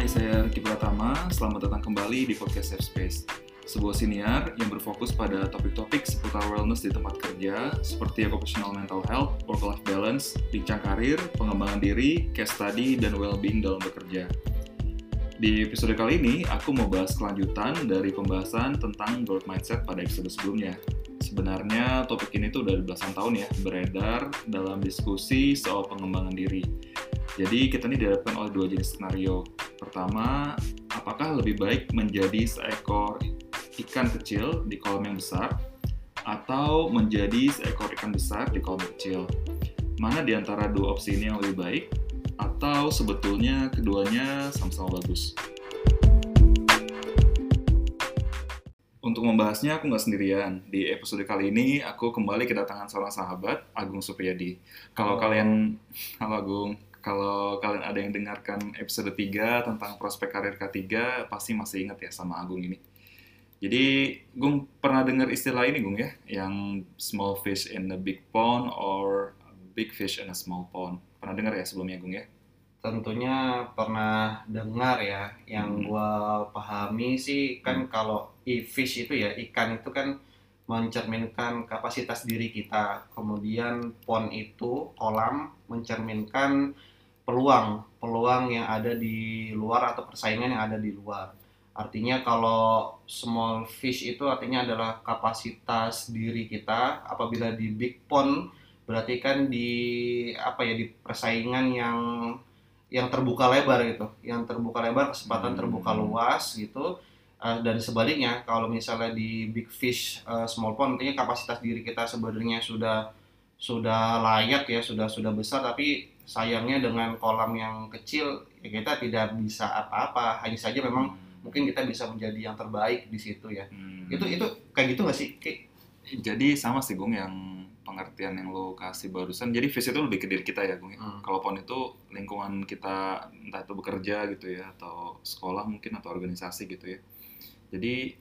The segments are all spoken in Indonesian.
Hai, saya Ricky Pratama. Selamat datang kembali di podcast Safe Space. Sebuah siniar yang berfokus pada topik-topik seputar wellness di tempat kerja, seperti occupational mental health, work-life balance, bincang karir, pengembangan diri, case study, dan well-being dalam bekerja. Di episode kali ini, aku mau bahas kelanjutan dari pembahasan tentang growth mindset pada episode sebelumnya. Sebenarnya topik ini tuh udah belasan tahun ya, beredar dalam diskusi soal pengembangan diri. Jadi kita ini dihadapkan oleh dua jenis skenario. Pertama, apakah lebih baik menjadi seekor ikan kecil di kolam yang besar atau menjadi seekor ikan besar di kolam kecil? Mana di antara dua opsi ini yang lebih baik? Atau sebetulnya keduanya sama-sama bagus? Untuk membahasnya aku nggak sendirian. Di episode kali ini aku kembali kedatangan seorang sahabat, Agung Supriyadi. Kalau Halo. kalian, halo Agung, kalau kalian ada yang dengarkan episode 3 tentang prospek karir K3, pasti masih ingat ya sama Agung ini. Jadi, Gung pernah dengar istilah ini, Gung ya? Yang small fish in a big pond or big fish in a small pond. Pernah dengar ya sebelumnya, Gung ya? tentunya pernah dengar ya Hmm. yang gua pahami sih kan kalau e-fish itu ya ikan itu kan mencerminkan kapasitas diri kita kemudian pond itu kolam mencerminkan peluang peluang yang ada di luar atau persaingan yang ada di luar artinya kalau small fish itu artinya adalah kapasitas diri kita apabila di big pond berarti kan di apa ya di persaingan yang yang terbuka lebar gitu, yang terbuka lebar, kesempatan Hmm. terbuka luas gitu. Eh, dan sebaliknya, kalau misalnya di big fish, eh, small pond, artinya kapasitas diri kita sebenarnya sudah sudah layak ya, sudah sudah besar, tapi sayangnya dengan kolam yang kecil, ya kita tidak bisa apa-apa. Hanya saja memang mungkin kita bisa menjadi yang terbaik di situ ya. Hmm. Itu itu kayak gitu nggak sih? Ki? Jadi sama sih Gung yang pengertian yang lo kasih barusan. Jadi fish itu lebih ke diri kita ya Gung. ya. Hmm. Kalau pon itu lingkungan kita entah itu bekerja gitu ya atau sekolah mungkin atau organisasi gitu ya. Jadi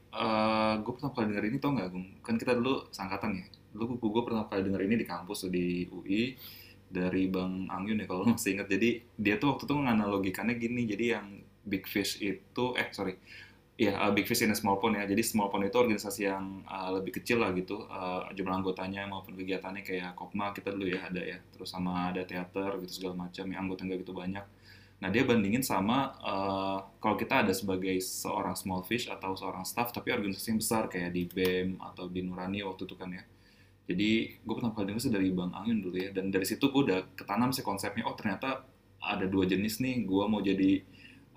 gue pertama kali denger ini tau nggak Gung? Kan kita dulu sangkatan ya. Dulu gue pernah kali denger ini di kampus di UI dari Bang Angyun ya kalau masih inget. Jadi dia tuh waktu itu menganalogikannya gini. Jadi yang big fish itu eh sorry Iya, uh, Big Fish in a Small Pond ya. Jadi Small Pond itu organisasi yang uh, lebih kecil lah gitu. Uh, jumlah anggotanya maupun kegiatannya kayak Kopma kita dulu ya ada ya. Terus sama ada teater gitu segala macam. Yang anggota nggak gitu banyak. Nah dia bandingin sama uh, kalau kita ada sebagai seorang small fish atau seorang staff tapi organisasi yang besar kayak di BEM atau di Nurani waktu itu kan ya. Jadi gue pertama kali denger sih dari Bang Angin dulu ya. Dan dari situ gue udah ketanam sih konsepnya. Oh ternyata ada dua jenis nih. Gue mau jadi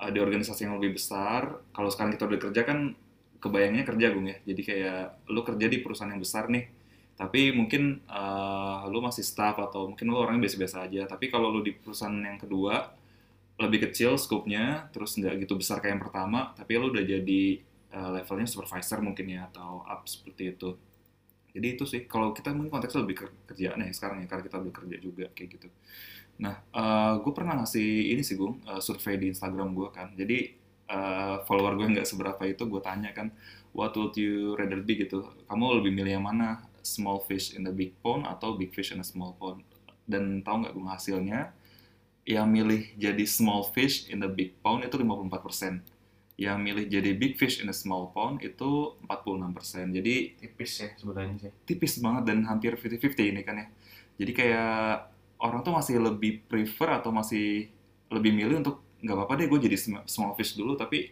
uh, di organisasi yang lebih besar. Kalau sekarang kita udah kerja kan kebayangnya kerja Gung ya. Jadi kayak lu kerja di perusahaan yang besar nih. Tapi mungkin uh, lu masih staff atau mungkin lu orangnya biasa-biasa aja. Tapi kalau lu di perusahaan yang kedua lebih kecil scope-nya, terus nggak gitu besar kayak yang pertama, tapi lu udah jadi uh, levelnya supervisor mungkin ya atau up seperti itu. Jadi itu sih kalau kita mungkin konteksnya lebih ke kerjaan ya sekarang ya karena kita udah kerja juga kayak gitu. Nah, gue pernah ngasih ini sih gue survei di Instagram gue kan. Jadi uh, follower gue nggak seberapa itu gue tanya kan, what would you rather be gitu? Kamu lebih milih yang mana? Small fish in the big pond atau big fish in a small pond? Dan tahu nggak gue hasilnya? Yang milih jadi small fish in the big pond itu 54%. Yang milih jadi big fish in a small pond itu 46%. Jadi Tipis ya sebenarnya sih. tipis banget dan hampir 50-50 ini kan ya. Jadi kayak orang tuh masih lebih prefer atau masih lebih milih untuk nggak apa-apa deh gue jadi sm- small fish dulu tapi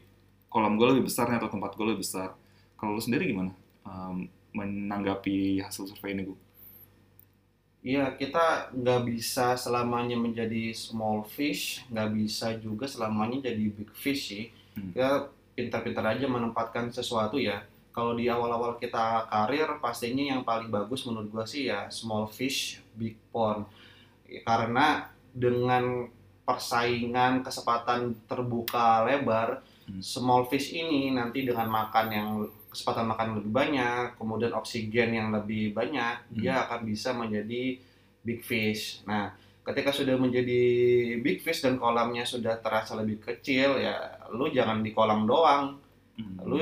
kolam gue lebih besar nih atau tempat gue lebih besar. Kalau lu sendiri gimana um, menanggapi hasil survei ini gue? Iya, kita nggak bisa selamanya menjadi small fish, nggak bisa juga selamanya jadi big fish sih. Hmm. Ya pintar-pintar aja menempatkan sesuatu ya. Kalau di awal-awal kita karir, pastinya yang paling bagus menurut gua sih ya small fish, big pond. Ya, Karena dengan persaingan kesempatan terbuka lebar, Hmm. small fish ini nanti dengan makan yang kesempatan makan lebih banyak, kemudian oksigen yang lebih banyak, Hmm. dia akan bisa menjadi big fish. Nah, ketika sudah menjadi big fish dan kolamnya sudah terasa lebih kecil, ya lu jangan di kolam doang, Hmm. lu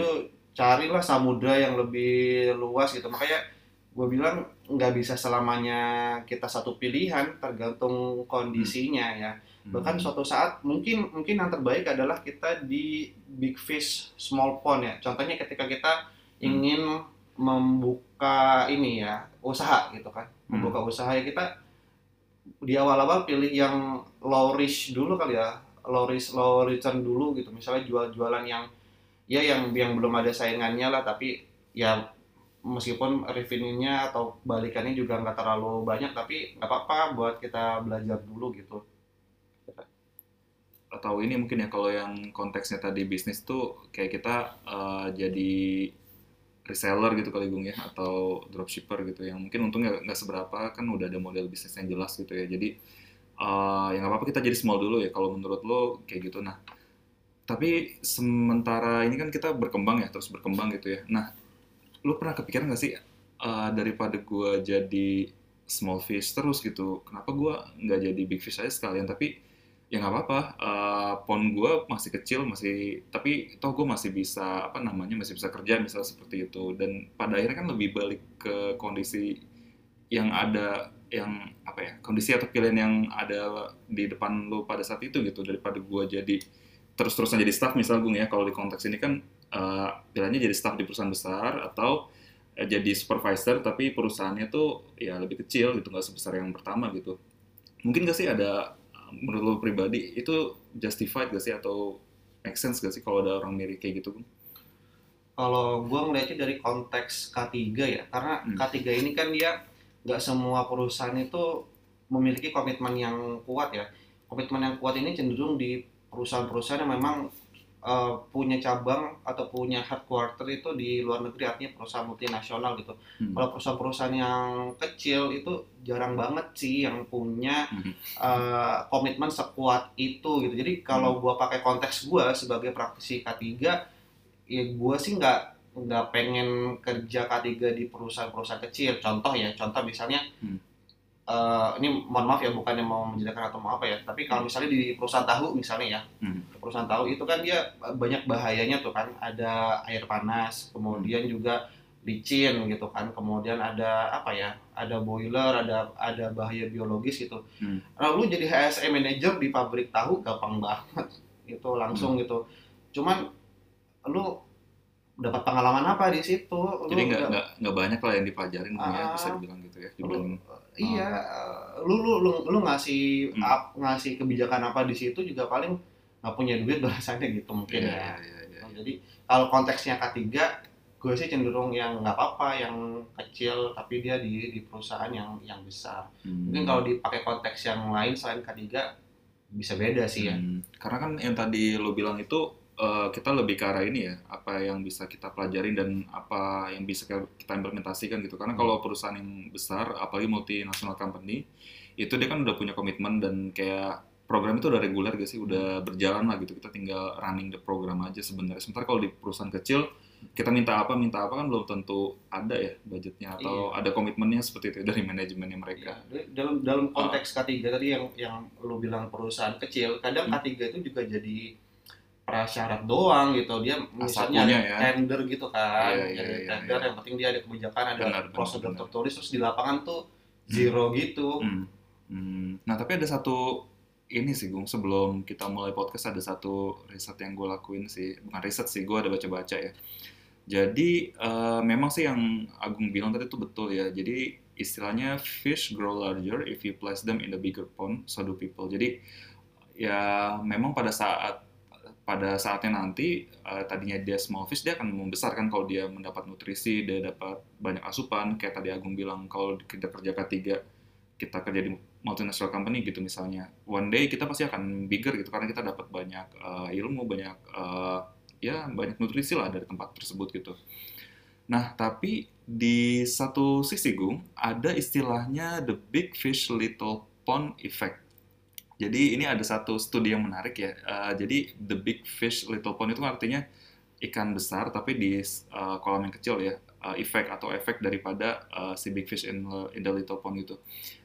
carilah samudra yang lebih luas gitu. Makanya gue bilang nggak bisa selamanya kita satu pilihan tergantung kondisinya ya Hmm. bahkan suatu saat mungkin mungkin yang terbaik adalah kita di big fish small pond ya contohnya ketika kita ingin membuka ini ya usaha gitu kan Hmm. membuka usaha ya kita di awal-awal pilih yang low risk dulu kali ya. Low risk low return dulu gitu. Misalnya jual-jualan yang ya yang yang belum ada saingannya lah tapi ya meskipun revenue-nya atau balikannya juga nggak terlalu banyak tapi nggak apa-apa buat kita belajar dulu gitu. Atau ini mungkin ya kalau yang konteksnya tadi bisnis tuh kayak kita eh, jadi reseller gitu kali Gung ya atau dropshipper gitu yang mungkin untungnya nggak seberapa kan udah ada model bisnis yang jelas gitu ya. Jadi eh ya nggak apa-apa kita jadi small dulu ya kalau menurut lo kayak gitu. Nah tapi sementara ini kan kita berkembang ya terus berkembang gitu ya. Nah lo pernah kepikiran nggak sih eh, daripada gua jadi small fish terus gitu kenapa gua nggak jadi big fish aja sekalian? Tapi ya nggak apa-apa. Eh, pon gue masih kecil masih tapi toh gue masih bisa apa namanya masih bisa kerja misalnya seperti itu. Dan pada akhirnya kan lebih balik ke kondisi yang ada yang apa ya kondisi atau pilihan yang ada di depan lo pada saat itu gitu daripada gue jadi terus-terusan jadi staff misalnya gue ya. Kalau di konteks ini kan eh, pilihannya jadi staff di perusahaan besar atau eh, jadi supervisor tapi perusahaannya tuh ya lebih kecil gitu nggak sebesar yang pertama gitu. Mungkin gak sih ada menurut lo pribadi itu justified gak sih atau make sense gak sih kalau ada orang mirip kayak gitu kalau gue ngeliatnya dari konteks K3 ya karena Hmm. K3 ini kan dia nggak semua perusahaan itu memiliki komitmen yang kuat ya komitmen yang kuat ini cenderung di perusahaan-perusahaan yang memang eh, punya cabang atau punya headquarter itu di luar negeri artinya perusahaan multinasional gitu Hmm. kalau perusahaan-perusahaan yang kecil itu jarang banget sih yang punya Mhm. eh, komitmen sekuat itu gitu. Jadi kalau gua pakai konteks gua sebagai praktisi K3 ya gua sih nggak nggak pengen kerja K3 di perusahaan-perusahaan kecil. Contoh ya, contoh misalnya Hmm. Eh, ini mohon maaf ya bukannya mau menjelekan atau mau apa ya, tapi kalau misalnya di perusahaan tahu misalnya ya, Hmm. perusahaan tahu itu kan dia banyak bahayanya tuh kan, ada air panas, kemudian juga licin gitu kan, kemudian ada apa ya, ada boiler, ada ada bahaya biologis gitu. Hmm. Lalu jadi HSE manager di pabrik tahu gampang banget, itu langsung Hmm. gitu. Cuman lu dapat pengalaman apa di situ? Jadi nggak nggak- banyak lah yang dipelajarin Gung, ya Ah. bisa dibilang gitu ya dibanding Iya, lu lu lu, lu ngasih Hmm. up, ngasih kebijakan apa di situ juga paling nggak punya duit bahasanya gitu mungkin Iya, ya. iya, iya. Nah, Jadi kalau konteksnya K3, gue sih cenderung yang nggak apa-apa, yang kecil tapi dia di di perusahaan yang yang besar. Hmm. Mungkin kalau dipakai konteks yang lain selain K3 bisa beda sih ya. Hmm. Karena kan yang tadi lo bilang itu eh, kita lebih ke arah ini ya, apa yang bisa kita pelajarin dan apa yang bisa kita implementasikan gitu. Karena kalau perusahaan yang besar, apalagi multinational company, itu dia kan udah punya komitmen dan kayak program itu udah reguler gak sih, udah berjalan lah gitu. Kita tinggal running the program aja sebenarnya. Sementara kalau di perusahaan kecil, kita minta apa, minta apa kan belum tentu ada ya budgetnya atau ada komitmennya seperti itu dari manajemennya mereka. Iya, dalam dalam konteks K3 tadi yang yang lu bilang perusahaan kecil, kadang Hmm. K3 itu juga jadi prasyarat doang gitu. Dia misalnya ada ya. tender gitu kan. Iya, iya, Jadi iya, tender iya. yang penting dia ada kebijakan, ada Benar, prosedur benar. tertulis terus di lapangan tuh zero gitu. Hmm. Hmm. Nah, tapi ada satu ini sih, Gung. Sebelum kita mulai podcast, ada satu riset yang gue lakuin sih. Bukan riset sih, gue ada baca-baca ya. Jadi, eh, memang sih yang Agung bilang tadi itu betul ya. Jadi, istilahnya fish grow larger if you place them in the bigger pond, so do people. Jadi, ya memang pada saat pada saatnya nanti eh, tadinya dia small fish dia akan membesarkan kalau dia mendapat nutrisi dia dapat banyak asupan. Kayak tadi Agung bilang kalau kita kerja K3 kita kerja di multinational company gitu misalnya. One day kita pasti akan bigger gitu karena kita dapat banyak eh, ilmu banyak eh, ya banyak nutrisi lah dari tempat tersebut gitu. Nah tapi di satu sisi Gung ada istilahnya the big fish little pond effect jadi ini ada satu studi yang menarik ya. Eh, jadi the big fish little pond itu artinya ikan besar tapi di eh, kolam yang kecil ya. Eh, efek atau efek daripada eh, si big fish in, in the little pond itu.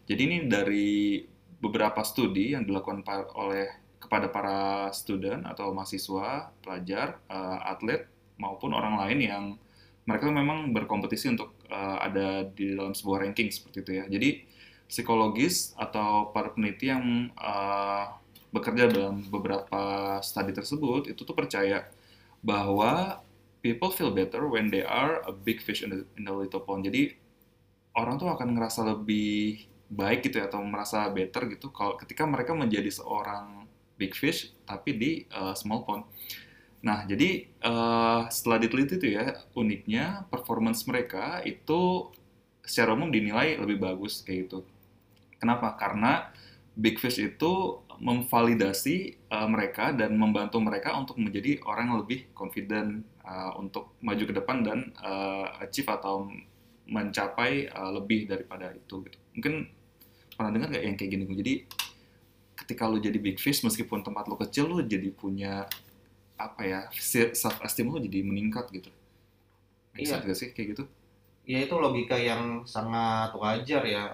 Jadi ini dari beberapa studi yang dilakukan pa- oleh kepada para student atau mahasiswa, pelajar, eh, atlet maupun orang lain yang mereka memang berkompetisi untuk uh, ada di dalam sebuah ranking seperti itu ya. Jadi psikologis atau para peneliti yang uh, bekerja dalam beberapa studi tersebut itu tuh percaya bahwa people feel better when they are a big fish in the, in the little pond. Jadi orang tuh akan ngerasa lebih baik gitu ya atau merasa better gitu kalau ketika mereka menjadi seorang big fish tapi di uh, small pond. Nah, jadi uh, setelah diteliti itu ya uniknya performance mereka itu secara umum dinilai lebih bagus kayak gitu. Kenapa? Karena big fish itu memvalidasi uh, mereka dan membantu mereka untuk menjadi orang yang lebih confident uh, untuk maju ke depan dan uh, achieve atau mencapai uh, lebih daripada itu gitu. Mungkin pernah dengar nggak yang kayak gini? Jadi ketika lu jadi big fish meskipun tempat lu kecil lu jadi punya apa ya self esteem lu jadi meningkat gitu. Bisa iya. gak sih kayak gitu? Ya itu logika yang sangat wajar ya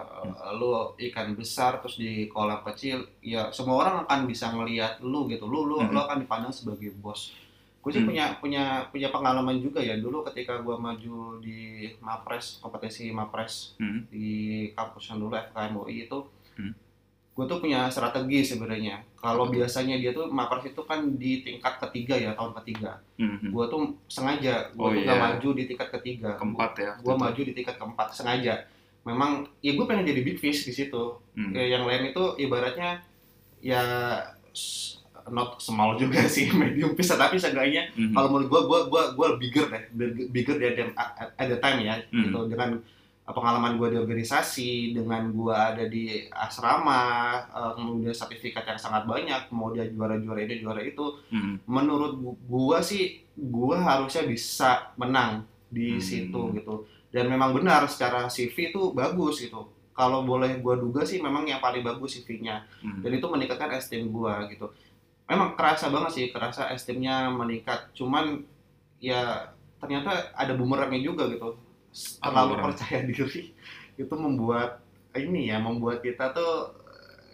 lu ikan besar terus di kolam kecil ya semua orang akan bisa ngelihat lu gitu lu lu hmm. lu akan dipandang sebagai bos gue sih hmm. punya punya punya pengalaman juga ya dulu ketika gue maju di mapres kompetisi mapres hmm. di kampus yang dulu FKM UI itu hmm gue tuh punya strategi sebenarnya. Kalau biasanya dia tuh mapres itu kan di tingkat ketiga ya tahun ketiga. Mm-hmm. Gue tuh sengaja gue oh, tuh yeah. gak maju di tingkat ketiga. Keempat ya. Gue maju di tingkat keempat sengaja. Memang ya gue pengen jadi big fish di situ. Mm. Ya, yang lain itu ibaratnya ya not small juga sih medium fish tapi seenggaknya mm-hmm. kalau menurut gue gue gue gue bigger deh bigger dari at the time ya mm-hmm. gitu dengan pengalaman gue di organisasi dengan gue ada di asrama uh, kemudian sertifikat yang sangat banyak mau dia juara-juara ini juara itu hmm. menurut gue sih gue harusnya bisa menang di hmm. situ gitu dan memang benar secara CV itu bagus gitu kalau boleh gue duga sih memang yang paling bagus CV-nya hmm. dan itu meningkatkan esteem gue gitu memang kerasa banget sih kerasa esteemnya meningkat cuman ya ternyata ada bumerangnya juga gitu terlalu percaya diri itu membuat ini ya membuat kita tuh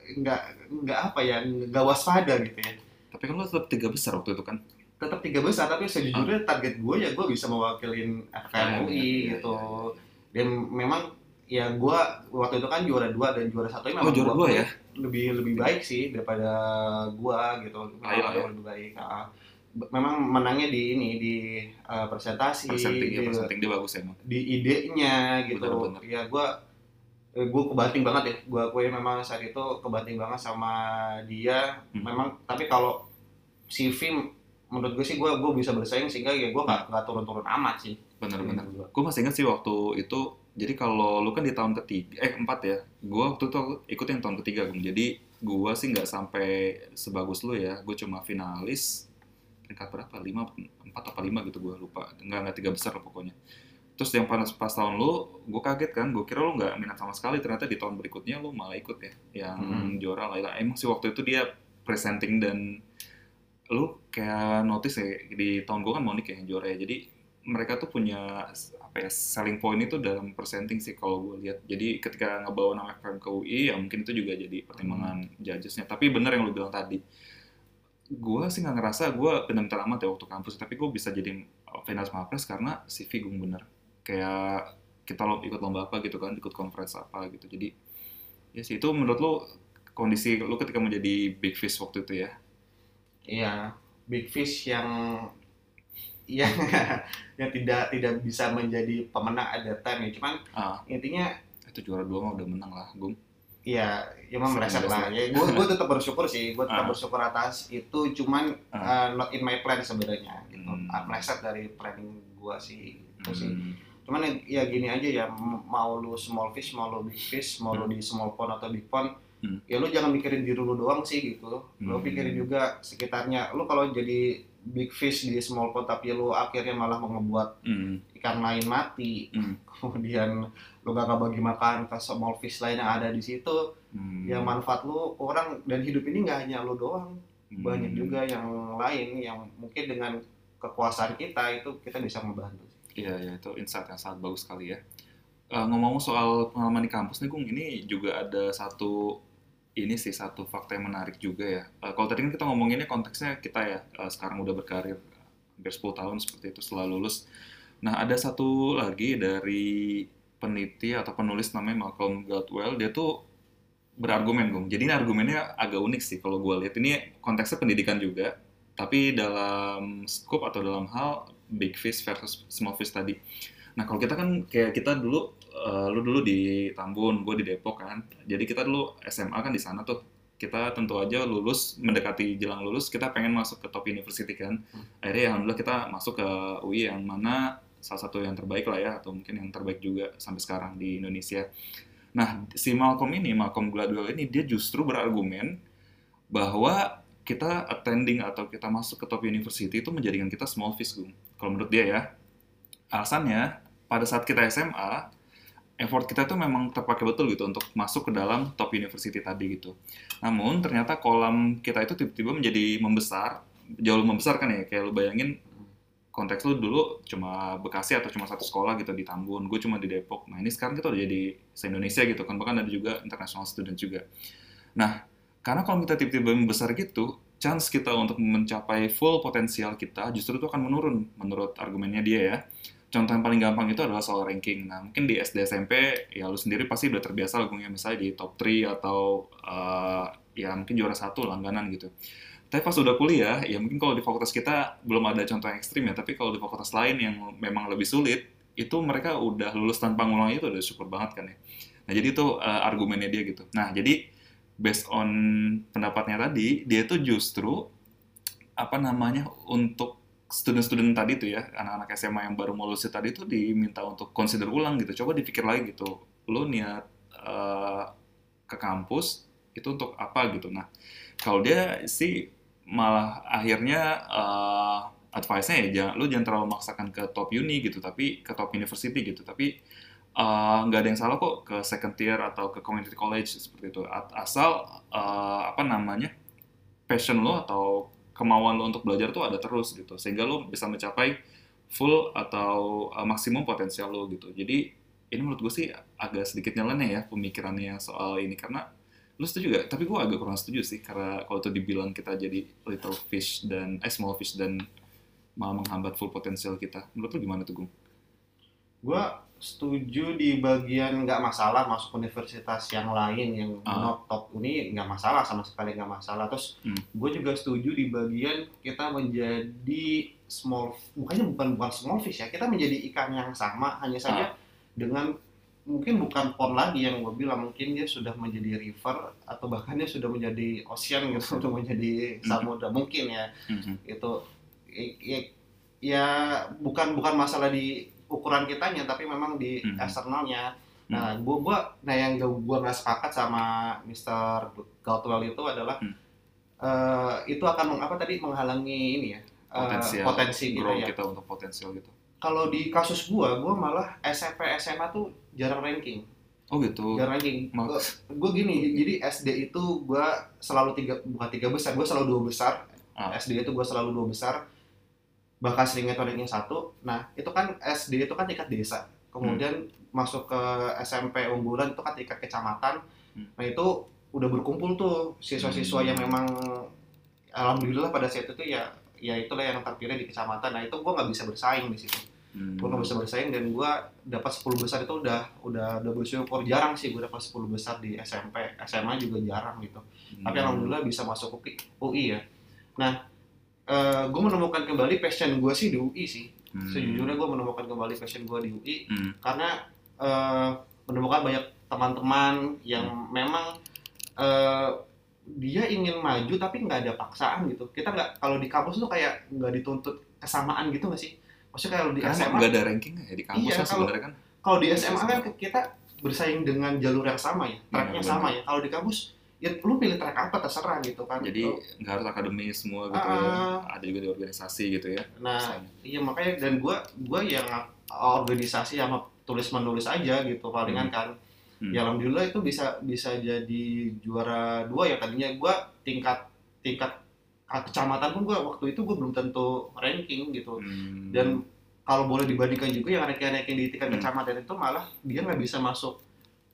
nggak nggak apa ya nggak waspada gitu ya. Tapi kan lo tetap tiga besar waktu itu kan? Tetap tiga besar tapi sejujurnya target gue ya gue bisa mewakilin FKM UI iya, iya, gitu. iya, dan memang ya gue waktu itu kan juara dua dan juara satu ini memang oh, juara dua ya? lebih lebih baik sih daripada gue gitu. Ayo, ya. lebih baik nah, memang menangnya di ini di uh, presentasi presenting ya presenting dia bagus emang. Di idenya gitu. Bener, bener. ya gue eh, gue kebanting banget ya. Gue gue memang saat itu kebanting banget sama dia. Hmm. memang tapi kalau CV menurut gue sih gue gue bisa bersaing sehingga ya gue nggak nggak turun-turun amat sih. Bener-bener gitu. gue masih ingat sih waktu itu jadi kalau lu kan di tahun ketiga eh empat ya gue waktu itu ikut yang tahun ketiga gue jadi gue sih nggak sampai sebagus lu ya gue cuma finalis peringkat berapa? Lima empat apa lima gitu gue lupa. Nggak nggak tiga besar lah pokoknya. Terus yang pas pas tahun lu gue kaget kan gue kira lu nggak minat sama sekali. Ternyata di tahun berikutnya lu malah ikut ya yang hmm. juara lah. Emang sih waktu itu dia presenting dan lu kayak notice ya di tahun gue kan Monik ya yang juara ya. Jadi mereka tuh punya apa ya selling point itu dalam presenting sih kalau gue lihat. Jadi ketika ngebawa nama FM ke UI ya mungkin itu juga jadi pertimbangan hmm. judgesnya. Tapi bener yang lu bilang tadi gue sih nggak ngerasa gue benar-benar amat ya waktu kampus tapi gue bisa jadi finance mapres karena CV gue bener. Kayak kita lo ikut lomba apa gitu kan ikut conference apa gitu. Jadi ya sih itu menurut lo kondisi lo ketika menjadi big fish waktu itu ya? Iya big fish yang yang yang tidak tidak bisa menjadi pemenang ada time ya. Cuman ah. intinya itu juara dua mah udah menang lah gung. Iya, ya emang meleset lah. Ya, gue gue tetap bersyukur sih, gue tetap uh. bersyukur atas itu, cuman uh. Uh, not in my plan sebenarnya. Gitu. Hmm. Uh, meleset dari planning gue sih, itu hmm. sih. Cuman ya, ya gini aja ya, mau lu small fish, mau lu big fish, mau hmm. lu di small pond atau big pond, hmm. ya lu jangan mikirin diri lu doang sih gitu. Lu hmm. pikirin juga sekitarnya. Lu kalau jadi big fish di small pond tapi lu akhirnya malah mau ngebuat mm. ikan lain mati mm. kemudian lu gak bagi makan ke small fish lain yang ada di situ mm. yang manfaat lu orang dan hidup ini nggak hanya lu doang mm. banyak juga yang lain yang mungkin dengan kekuasaan kita itu kita bisa membantu iya iya itu insight yang sangat bagus sekali ya uh, ngomong soal pengalaman di kampus nih Gung ini juga ada satu ini sih satu fakta yang menarik juga ya. Uh, kalau tadi kan kita ngomonginnya konteksnya kita ya uh, sekarang udah berkarir hampir 10 tahun seperti itu setelah lulus. Nah, ada satu lagi dari peneliti atau penulis namanya Malcolm Gladwell, dia tuh berargumen, Gung. Jadi ini argumennya agak unik sih kalau gue lihat. Ini konteksnya pendidikan juga, tapi dalam scope atau dalam hal big fish versus small fish tadi. Nah, kalau kita kan kayak kita dulu, uh, lu dulu di Tambun, gue di Depok kan. Jadi kita dulu SMA kan di sana tuh. Kita tentu aja lulus, mendekati jelang lulus, kita pengen masuk ke top university kan. Akhirnya alhamdulillah kita masuk ke UI yang mana salah satu yang terbaik lah ya, atau mungkin yang terbaik juga sampai sekarang di Indonesia. Nah, si Malcolm ini, Malcolm Gladwell ini, dia justru berargumen bahwa kita attending atau kita masuk ke top university itu menjadikan kita small fish, Gung. Kalau menurut dia ya. Alasannya, pada saat kita SMA, effort kita itu memang terpakai betul gitu untuk masuk ke dalam top university tadi gitu. Namun ternyata kolam kita itu tiba-tiba menjadi membesar, jauh membesar kan ya, kayak lu bayangin konteks lu dulu cuma Bekasi atau cuma satu sekolah gitu di Tambun, gue cuma di Depok. Nah ini sekarang kita udah jadi se-Indonesia gitu kan, bahkan ada juga international student juga. Nah, karena kalau kita tiba-tiba membesar gitu, chance kita untuk mencapai full potensial kita justru itu akan menurun menurut argumennya dia ya. Contoh yang paling gampang itu adalah soal ranking. Nah, mungkin di SD SMP ya lu sendiri pasti udah terbiasa lagunya misalnya di top 3 atau uh, ya mungkin juara satu langganan gitu. Tapi pas udah kuliah, ya mungkin kalau di fakultas kita belum ada contoh yang ekstrim ya, tapi kalau di fakultas lain yang memang lebih sulit, itu mereka udah lulus tanpa ngulang itu udah syukur banget kan ya. Nah, jadi itu uh, argumennya dia gitu. Nah, jadi based on pendapatnya tadi, dia itu justru apa namanya untuk student-student tadi tuh ya, anak-anak SMA yang baru mau lulus tadi tuh diminta untuk consider ulang gitu. Coba dipikir lagi gitu. Lo niat uh, ke kampus itu untuk apa gitu. Nah, kalau dia sih malah akhirnya uh, advice-nya ya jangan lu jangan terlalu memaksakan ke top uni gitu, tapi ke top university gitu. Tapi nggak uh, ada yang salah kok ke second tier atau ke community college seperti itu. Asal uh, apa namanya passion lo atau kemauan lo untuk belajar tuh ada terus gitu. Sehingga lo bisa mencapai full atau uh, maksimum potensial lo gitu. Jadi ini menurut gue sih agak sedikit nyeleneh ya pemikirannya soal ini. Karena lo setuju gak? tapi gue agak kurang setuju sih. Karena kalau itu dibilang kita jadi little fish dan eh small fish dan malah menghambat full potensial kita. Menurut lo gimana tuh Gung? Gue setuju di bagian nggak masalah masuk universitas yang lain yang not top uni nggak masalah sama sekali nggak masalah. Terus Hmm. gue juga setuju di bagian kita menjadi small bukannya bukan bukan small fish ya kita menjadi ikan yang sama hanya saja dengan mungkin bukan pond lagi yang gue bilang mungkin dia sudah menjadi river atau bahkan dia sudah menjadi ocean gitu sudah menjadi samudra mungkin ya. Mhm. itu ya bukan bukan masalah di ukuran kitanya tapi memang di Mhm. eksternalnya nah gua gua nah yang gua gua nggak sepakat sama Mr. Galtwell itu adalah Hmm. eh, itu akan meng- apa tadi menghalangi ini ya eh, Potensial potensi kita grow ya kita untuk potensial gitu kalau di kasus gua gua malah SMP SMA tuh jarang ranking oh gitu jarang ranking gua gini jadi SD itu gua selalu tiga bukan tiga besar gua selalu dua besar Ah. SD itu gua selalu dua besar bahkan seringnya tuh ranking satu nah itu kan SD itu kan tingkat desa. Kemudian masuk ke SMP unggulan itu kan tingkat kecamatan. Hmm. nah itu udah berkumpul tuh siswa-siswa Hmm. yang memang alhamdulillah pada saat itu ya ya itulah yang terpilih di kecamatan. Nah itu gua nggak bisa bersaing di situ. Hmm. gue gak bisa bersaing dan gue dapat 10 besar itu udah udah udah bersyukur jarang sih gue dapat 10 besar di SMP SMA juga jarang gitu. Tapi Hmm. alhamdulillah bisa masuk UI, UI ya. Nah gue menemukan kembali passion gue sih di UI sih Hmm. sejujurnya gue menemukan kembali passion gue di UI Hmm. karena eh, menemukan banyak teman-teman yang memang eh, dia ingin maju tapi nggak ada paksaan gitu kita nggak kalau di kampus tuh kayak nggak dituntut kesamaan gitu nggak sih maksudnya kalau di Karena SMA nggak ada ranking ya di kampus Iya, kan kalau- sebenarnya kan kalau di SMA kan kita bersaing dengan jalur yang sama ya, tracknya benar. sama ya. Kalau di kampus, ya lu pilih track apa terserah gitu kan. jadi Lu- nggak harus akademis semua gitu ya Ah. ada juga di organisasi gitu ya nah, iya makanya dan gua gua yang organisasi sama tulis menulis aja gitu palingan kan. Hmm. Ya alhamdulillah itu bisa bisa jadi juara dua ya tadinya gua tingkat tingkat kecamatan pun gua waktu itu gua belum tentu ranking gitu. Hmm. Dan kalau boleh dibandingkan juga yang ranking-ranking di tingkat Hmm. kecamatan itu malah dia nggak bisa masuk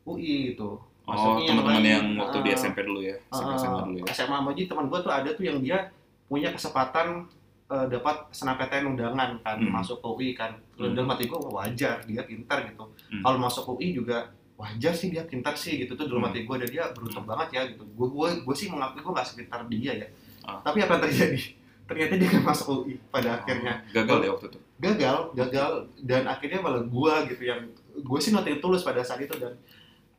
UI gitu. Oh teman-teman lain, yang waktu di ah, SMP dulu ya? SMP ah, SMA dulu ya? SMA aja teman gue tuh ada tuh yang dia punya kesempatan eh, dapat SNMPTN undangan kan Hmm. masuk ke UI kan. Hmm. dalam hati gue wajar dia pintar gitu. Hmm. kalau masuk UI juga wajar sih dia pintar sih gitu tuh dalam Hmm. hati gue dan dia beruntung banget ya gitu. Gue gue gue sih mengakui gue nggak sepintar dia ya. Ah. tapi apa yang terjadi? Ternyata dia nggak masuk UI pada akhirnya. Oh, gagal ya waktu itu. gagal gagal. Dan akhirnya malah gue gitu yang gue sih noting tulus pada saat itu. Dan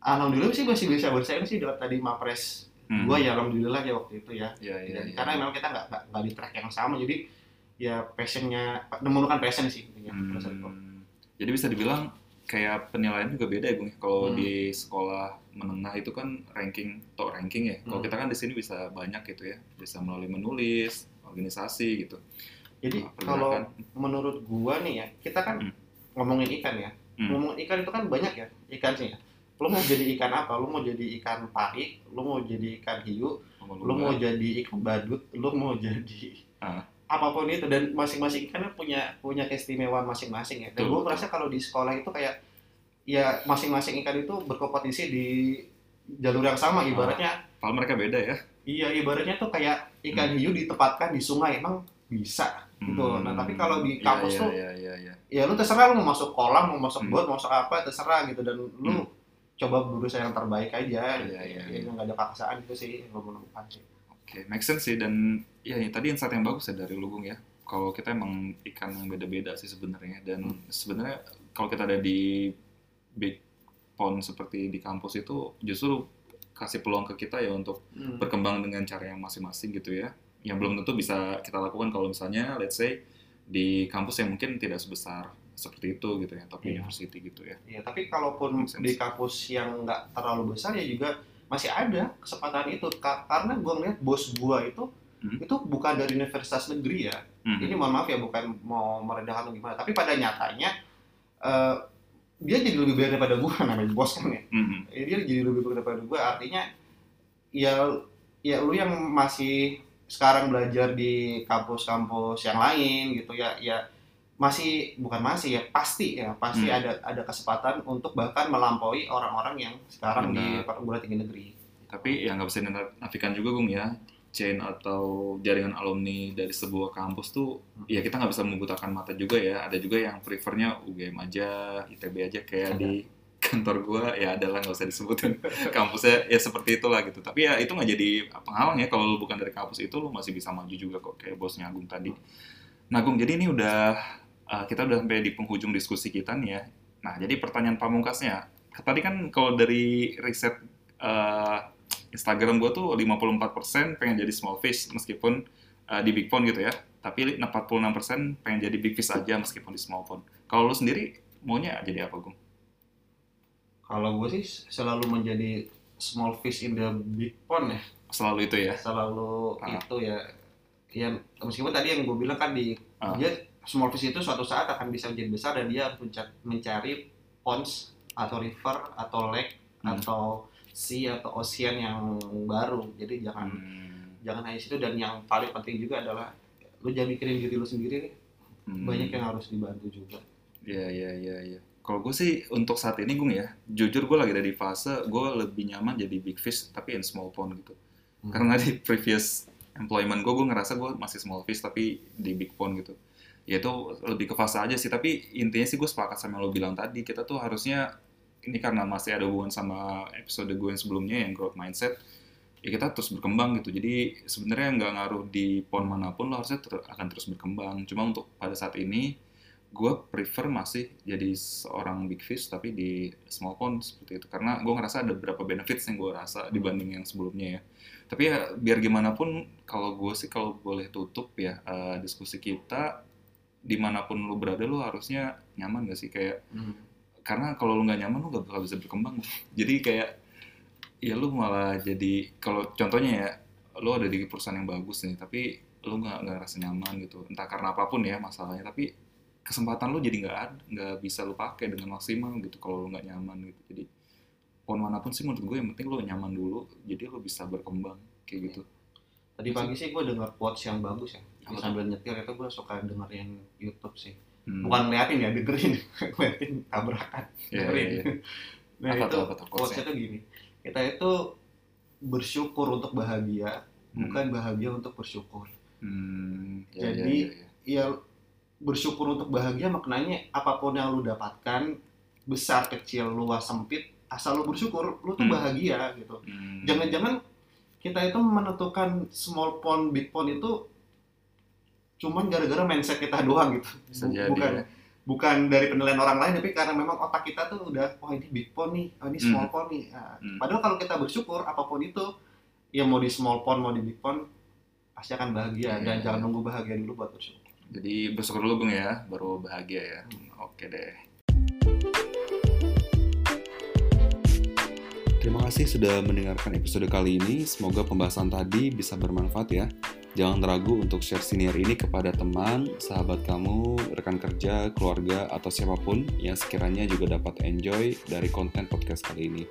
alhamdulillah sih masih bisa bersaing sih dengan tadi mapres Hmm. gue ya alhamdulillah ya waktu itu ya iya, Dan iya. karena memang kita nggak nggak di track yang sama jadi ya passionnya menemukan passion sih intinya. Hmm. Jadi bisa dibilang kayak penilaian juga beda ya Bung. Kalau Hmm. di sekolah menengah itu kan ranking atau ranking ya. Kalau Hmm. kita kan di sini bisa banyak gitu ya. Bisa melalui menulis, organisasi gitu. jadi Nah, kalau pergerakan. menurut gua nih ya kita kan Hmm. ngomongin ikan ya Hmm. ngomongin ikan itu kan banyak ya ikan sih ya lu mau jadi ikan apa? Lu mau jadi ikan pari lu mau jadi ikan hiu? Lu mau jadi ikan badut? Lu mau jadi Ah. apa pun itu. Dan masing-masing ikan kan punya punya keistimewaan masing-masing ya. Dan gue merasa kalau di sekolah itu kayak ya masing-masing ikan itu berkompetisi di jalur yang sama. Ibaratnya Kalau mereka beda ya. iya ibaratnya tuh kayak ikan hiu ditempatkan di sungai. Emang bisa Gitu. Nah, tapi kalau di Iya, kampus iya, tuh- Iya, iya, iya. ya lu terserah lu mau masuk kolam mau masuk Hmm. bot mau masuk apa terserah gitu. Dan lu Hmm. Coba berusaha yang terbaik aja Iya, iya, Ya, nggak ada paksaan itu sih yang gue menemukan sih Oke, make sense sih dan ya ini tadi insight yang bagus ya dari Lugung ya. Kalau kita emang ikan yang beda-beda sih sebenarnya dan Hmm. sebenarnya kalau kita ada di big pond seperti di kampus itu justru kasih peluang ke kita ya untuk Hmm. berkembang dengan cara yang masing-masing gitu ya. Yang belum tentu bisa kita lakukan kalau misalnya let's say di kampus yang mungkin tidak sebesar seperti itu gitu ya, tapi Iya. university gitu ya. Ya, tapi kalaupun di kampus yang nggak terlalu besar ya juga masih ada kesempatan itu Ka- karena gue ngeliat bos gua itu Hmm. itu bukan dari universitas negeri ya Mhm. ini mohon maaf ya bukan mau merendahkan atau gimana tapi pada nyatanya eh, dia jadi lebih baik daripada gua namanya bos kan ya. Eh, dia jadi lebih baik daripada gua artinya ya ya lu yang masih sekarang belajar di kampus-kampus yang lain gitu ya ya masih bukan masih ya pasti ya pasti Hmm. ada ada kesempatan untuk bahkan melampaui orang-orang yang sekarang di Benar. perguruan tinggi negeri. Tapi ya nggak bisa dinafikan juga Gung ya. Chain atau jaringan alumni dari sebuah kampus tuh ya kita nggak bisa membutakan mata juga ya. Ada juga yang prefernya UGM aja ITB aja kayak Ada. di kantor gua. Ya adalah nggak usah disebutin kampusnya. Ya seperti itulah gitu. Tapi ya itu nggak jadi penghalang ya. Kalau lu bukan dari kampus itu lu masih bisa maju juga kok kayak bosnya Agung tadi. Nah Agung jadi ini udah uh, kita udah sampai di penghujung diskusi kita nih ya nah jadi pertanyaan pamungkasnya tadi kan kalau dari riset uh, Instagram gue tuh 54% pengen jadi small fish meskipun uh, di big pond gitu ya. Tapi 46% pengen jadi big fish aja meskipun di small pond. Kalau lu sendiri maunya jadi apa, Gung? kalau gue sih selalu menjadi small fish in the big pond ya Selalu itu ya. selalu Ah. itu ya yang meskipun tadi yang gue bilang kan di Ah. dia small fish itu suatu saat akan bisa menjadi besar dan dia harus mencari ponds atau river atau lake Hmm. atau sea atau ocean yang baru jadi jangan Hmm. jangan hanya situ dan yang paling penting juga adalah lu jangan mikirin diri lu sendiri nih. Hmm. banyak yang harus dibantu juga Iya, iya, iya, iya. Kalau gue sih untuk saat ini Gung ya, jujur gue lagi ada di fase gue lebih nyaman jadi big fish tapi in small pond gitu. Hmm. Karena di previous employment gue, gue ngerasa gue masih small fish tapi di big pond gitu. Ya itu lebih ke fase aja sih, tapi intinya sih gue sepakat sama lo bilang tadi, kita tuh harusnya ini karena masih ada hubungan sama episode gue yang sebelumnya yang growth mindset, ya kita terus berkembang gitu. Jadi sebenarnya nggak ngaruh di pond mana pun lo harusnya ter- akan terus berkembang. Cuma untuk pada saat ini gue prefer masih jadi seorang big fish tapi di small pond seperti itu karena gue ngerasa ada beberapa benefits yang gue rasa dibanding yang sebelumnya ya tapi ya biar gimana pun kalau gue sih kalau boleh tutup ya eh, diskusi kita di mana pun lu berada lu harusnya nyaman gak sih? Kayak Hmm. karena kalau lu nggak nyaman lu nggak bakal bisa berkembang. Jadi kayak ya lu malah jadi kalau contohnya ya lu ada di perusahaan yang bagus nih tapi lu nggak nggak ngerasa nyaman gitu. Entah karena apa pun ya masalahnya tapi kesempatan lu jadi nggak ada nggak bisa lu pakai dengan maksimal gitu kalau lu nggak nyaman gitu. Jadi pon mana pun sih menurut gue yang penting lu nyaman dulu jadi lu bisa berkembang kayak gitu. Tadi pagi sih gue dengar quotes yang bagus ya Tuh? sambil nyetir itu gue suka dengerin YouTube sih Hmm. bukan ngeliatin ya dengerin ngeliatin tabrakan Iya, dengerin iya, iya. nah Apa itu apa tuh quotesnya tuh gini kita itu bersyukur untuk bahagia Hmm. bukan bahagia untuk bersyukur Hmm, ya, Jadi, ya, ya, ya. ya bersyukur untuk bahagia maknanya apa pun yang lu dapatkan besar kecil luas sempit asal lu bersyukur lu tuh Hmm. bahagia gitu Hmm. jangan-jangan kita itu menentukan small pond big pond itu cuman gara-gara mindset kita doang gitu Bisa bukan ya. bukan dari penilaian orang lain tapi karena memang otak kita tuh udah wah ini big pond nih oh, ini small pond nih Nah, Hmm. padahal kalau kita bersyukur apa pun itu ya mau di small pond mau di big pond pasti akan bahagia Iya. dan jangan nunggu bahagia dulu buat bersyukur Jadi bersyukur dulu Bung ya, baru bahagia ya. Oke deh. Terima kasih sudah mendengarkan episode kali ini. Semoga pembahasan tadi bisa bermanfaat ya. Jangan ragu untuk share senior ini kepada teman, sahabat kamu, rekan kerja, keluarga, atau siapa pun yang sekiranya juga dapat enjoy dari konten podcast kali ini.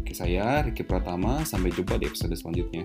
Oke, saya Ricky Pratama. Sampai jumpa di episode selanjutnya.